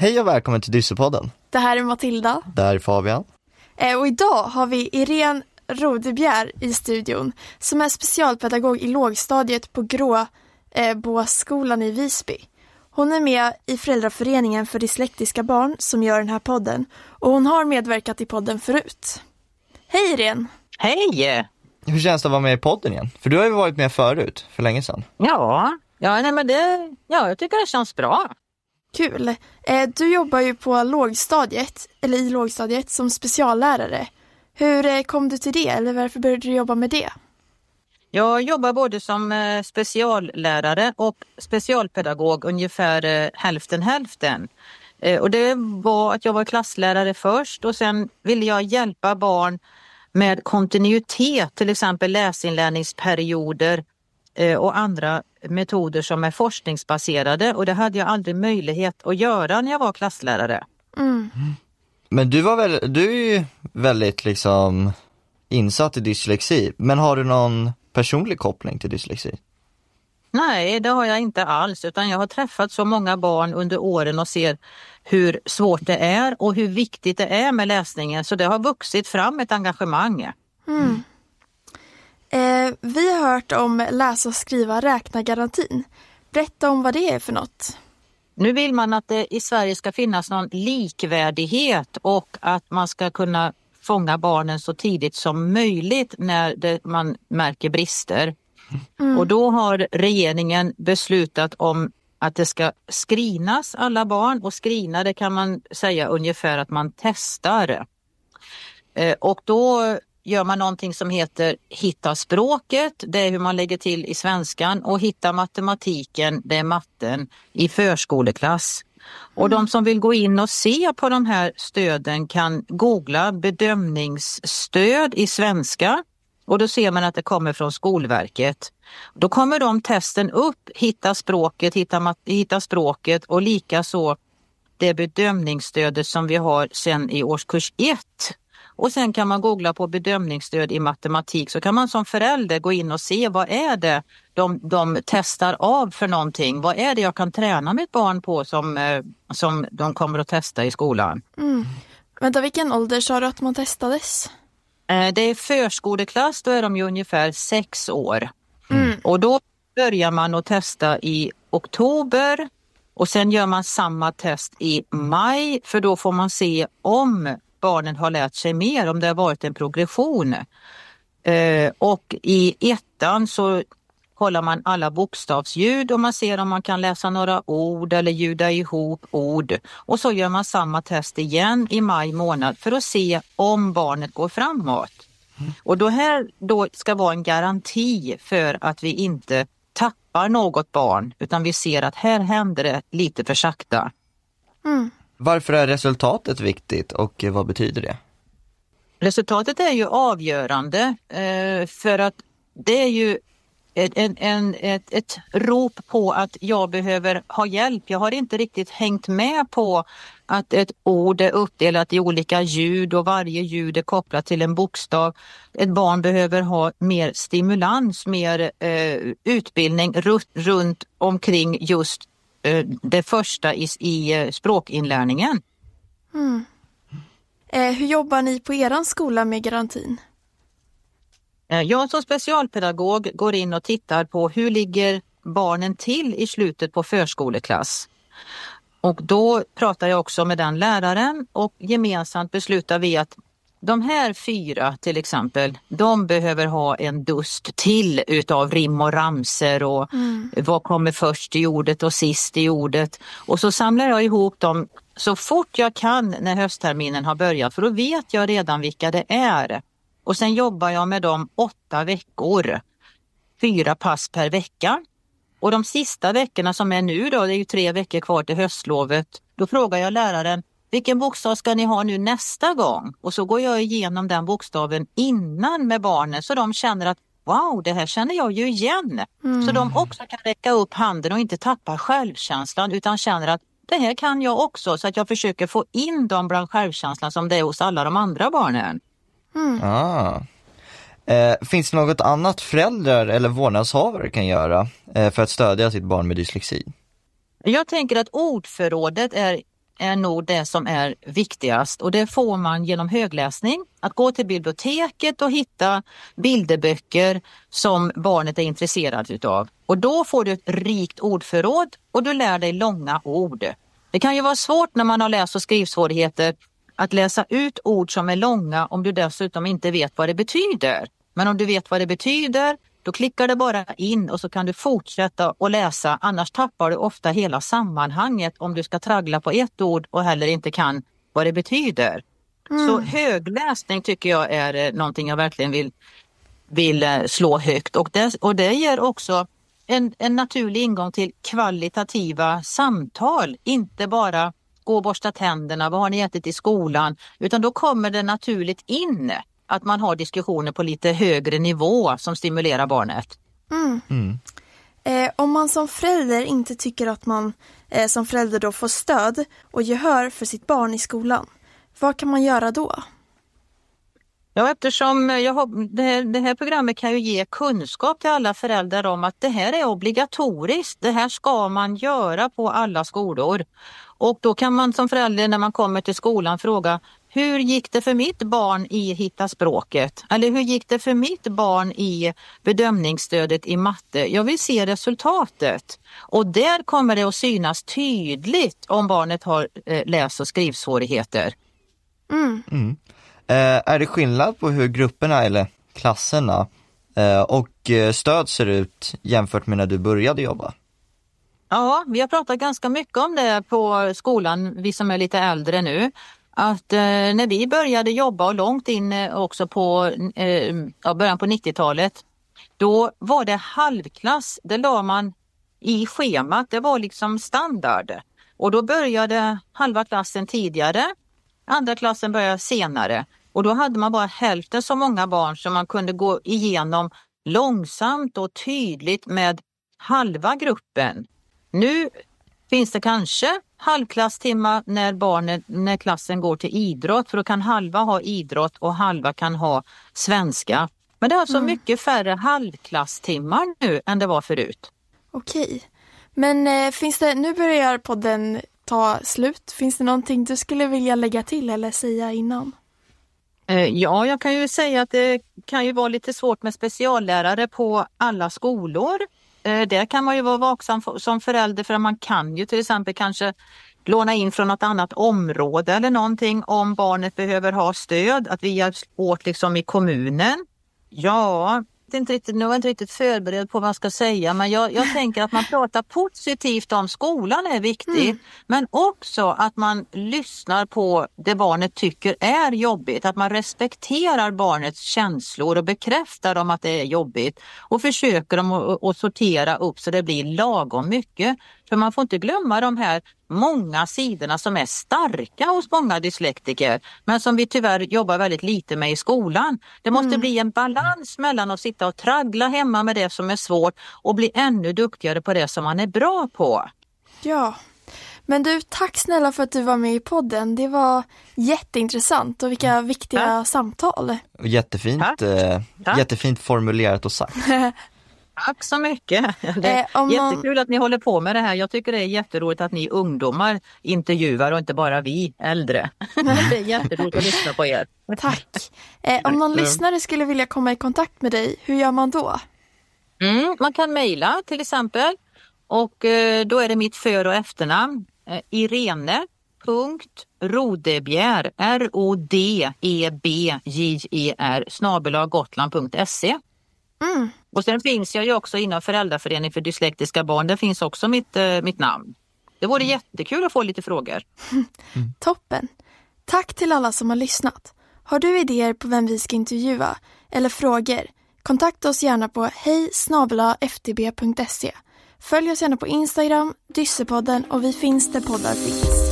Hej och välkommen till Dyssepodden. Det här är Matilda. Det här är Fabian. Eh, och idag har vi Irene Rodebjer i studion som är specialpedagog i lågstadiet på Gråboskolan i Visby. Hon är med i föräldraföreningen för dyslektiska barn som gör den här podden och hon har medverkat i podden förut. Hej Irene! Hej! Hur känns det att vara med i podden igen? För du har ju varit med förut, för länge sedan. Ja, ja, nej, men det, ja jag tycker det känns bra. Kul! Eh, du jobbar ju på lågstadiet, eller i lågstadiet, som speciallärare. Hur eh, kom du till det, eller varför började du jobba med det? Jag jobbar både som eh, speciallärare och specialpedagog ungefär hälften hälften. Och det var att jag var klasslärare först och sen ville jag hjälpa barn med kontinuitet, till exempel läsinlärningsperioder och andra metoder som är forskningsbaserade och det hade jag aldrig möjlighet att göra när jag var klasslärare. Mm. Men du var väl, du är ju väldigt liksom insatt i dyslexi, men har du någon personlig koppling till dyslexi? Nej, det har jag inte alls, utan jag har träffat så många barn under åren och ser hur svårt det är och hur viktigt det är med läsningen, så det har vuxit fram ett engagemang. Mm. Eh, vi har hört om läsa, skriva, räkna-garantin. Berätta om vad det är för något. Nu vill man att det i Sverige ska finnas någon likvärdighet och att man ska kunna fånga barnen så tidigt som möjligt när det, man märker brister. Mm. Och då har regeringen beslutat om att det ska skrinas alla barn och skrina det kan man säga ungefär att man testar. Eh, och då gör man någonting som heter hitta språket, det är hur man lägger till i svenskan och hitta matematiken, det är matten i förskoleklass. Och mm. de som vill gå in och se på de här stöden kan googla bedömningsstöd i svenska och då ser man att det kommer från Skolverket. Då kommer de testen upp, hitta språket, hitta, hitta språket och likaså det bedömningsstödet som vi har sedan i årskurs 1 och sen kan man googla på bedömningsstöd i matematik så kan man som förälder gå in och se vad är det de, de testar av för någonting. Vad är det jag kan träna mitt barn på som, eh, som de kommer att testa i skolan. Mm. Vänta, vilken ålder sa du att man testades? Eh, det är förskoleklass, då är de ju ungefär sex år. Mm. Och då börjar man att testa i oktober och sen gör man samma test i maj för då får man se om barnen har lärt sig mer, om det har varit en progression. Eh, och i ettan så kollar man alla bokstavsljud och man ser om man kan läsa några ord eller ljuda ihop ord. Och så gör man samma test igen i maj månad för att se om barnet går framåt. Och då här då ska vara en garanti för att vi inte tappar något barn utan vi ser att här händer det lite för sakta. Mm. Varför är resultatet viktigt och vad betyder det? Resultatet är ju avgörande eh, för att det är ju ett, en, ett, ett rop på att jag behöver ha hjälp. Jag har inte riktigt hängt med på att ett ord är uppdelat i olika ljud och varje ljud är kopplat till en bokstav. Ett barn behöver ha mer stimulans, mer eh, utbildning runt omkring just det första i, i eh, språkinlärningen. Mm. Eh, hur jobbar ni på er skola med garantin? Eh, jag som specialpedagog går in och tittar på hur ligger barnen till i slutet på förskoleklass. Och då pratar jag också med den läraren och gemensamt beslutar vi att de här fyra till exempel, de behöver ha en dust till utav rim och ramser och mm. vad kommer först i ordet och sist i ordet. Och så samlar jag ihop dem så fort jag kan när höstterminen har börjat för då vet jag redan vilka det är. Och sen jobbar jag med dem åtta veckor, fyra pass per vecka. Och de sista veckorna som är nu då, det är ju tre veckor kvar till höstlovet, då frågar jag läraren vilken bokstav ska ni ha nu nästa gång? Och så går jag igenom den bokstaven innan med barnen så de känner att wow, det här känner jag ju igen. Mm. Så de också kan räcka upp handen och inte tappa självkänslan utan känner att det här kan jag också så att jag försöker få in dem bland självkänslan som det är hos alla de andra barnen. Mm. Ah. Eh, finns det något annat föräldrar eller vårdnadshavare kan göra eh, för att stödja sitt barn med dyslexi? Jag tänker att ordförrådet är är nog det som är viktigast och det får man genom högläsning. Att gå till biblioteket och hitta bilderböcker som barnet är intresserad utav. Och då får du ett rikt ordförråd och du lär dig långa ord. Det kan ju vara svårt när man har läs och skrivsvårigheter att läsa ut ord som är långa om du dessutom inte vet vad det betyder. Men om du vet vad det betyder, då klickar det bara in och så kan du fortsätta att läsa. Annars tappar du ofta hela sammanhanget om du ska traggla på ett ord och heller inte kan vad det betyder. Mm. Så högläsning tycker jag är eh, någonting jag verkligen vill, vill eh, slå högt och det, och det ger också en, en naturlig ingång till kvalitativa samtal, inte bara gå och borsta tänderna, vad har ni ätit i skolan? Utan då kommer det naturligt in att man har diskussioner på lite högre nivå som stimulerar barnet. Mm. Mm. Eh, om man som förälder inte tycker att man eh, som förälder då får stöd och gehör för sitt barn i skolan, vad kan man göra då? Ja, eftersom jag har, det, här, det här programmet kan ju ge kunskap till alla föräldrar om att det här är obligatoriskt. Det här ska man göra på alla skolor. Och då kan man som förälder när man kommer till skolan fråga hur gick det för mitt barn i Hitta språket? Eller hur gick det för mitt barn i bedömningsstödet i matte? Jag vill se resultatet. Och där kommer det att synas tydligt om barnet har eh, läs och skrivsvårigheter. Mm. Mm. Eh, är det skillnad på hur grupperna eller klasserna eh, och eh, stöd ser ut jämfört med när du började jobba? Ja, vi har pratat ganska mycket om det på skolan, vi som är lite äldre nu. Att eh, när vi började jobba och långt in eh, också på eh, ja, början på 90-talet, då var det halvklass, det la man i schemat, det var liksom standard. Och då började halva klassen tidigare, andra klassen började senare. Och då hade man bara hälften så många barn som man kunde gå igenom långsamt och tydligt med halva gruppen. Nu finns det kanske halvklasstimmar när, barnet, när klassen går till idrott, för då kan halva ha idrott och halva kan ha svenska. Men det är alltså mm. mycket färre halvklasstimmar nu än det var förut. Okej. Men eh, finns det, nu börjar podden ta slut. Finns det någonting du skulle vilja lägga till eller säga innan? Eh, ja, jag kan ju säga att det kan ju vara lite svårt med speciallärare på alla skolor. Eh, där kan man ju vara vaksam som förälder för man kan ju till exempel kanske låna in från något annat område eller någonting om barnet behöver ha stöd, att vi hjälps åt liksom i kommunen. Ja, inte riktigt, nu är jag inte riktigt förberedd på vad jag ska säga men jag, jag tänker att man pratar positivt om skolan är viktigt mm. men också att man lyssnar på det barnet tycker är jobbigt, att man respekterar barnets känslor och bekräftar dem att det är jobbigt och försöker dem att, att sortera upp så det blir lagom mycket. För man får inte glömma de här många sidorna som är starka hos många dyslektiker men som vi tyvärr jobbar väldigt lite med i skolan. Det måste mm. bli en balans mellan att sitta och traggla hemma med det som är svårt och bli ännu duktigare på det som man är bra på. Ja, men du, tack snälla för att du var med i podden. Det var jätteintressant och vilka viktiga ja. samtal. Jättefint, eh, jättefint formulerat och sagt. Tack så mycket! Det är eh, jättekul man... att ni håller på med det här. Jag tycker det är jätteroligt att ni ungdomar intervjuar och inte bara vi äldre. det är jätteroligt att lyssna på er. Tack! Eh, om någon lyssnare skulle vilja komma i kontakt med dig, hur gör man då? Mm, man kan mejla till exempel och eh, då är det mitt för och efternamn eh, irene.rodebjer, R-O-D-E-B-J-E-R, snabelaggotland.se. Mm. Och sen finns jag ju också inom Föräldraföreningen för dyslektiska barn. Där finns också mitt, eh, mitt namn. Det vore mm. jättekul att få lite frågor. Mm. Toppen! Tack till alla som har lyssnat. Har du idéer på vem vi ska intervjua eller frågor? Kontakta oss gärna på hej ftb.se. Följ oss gärna på Instagram, Dyssepodden och vi finns där poddar finns.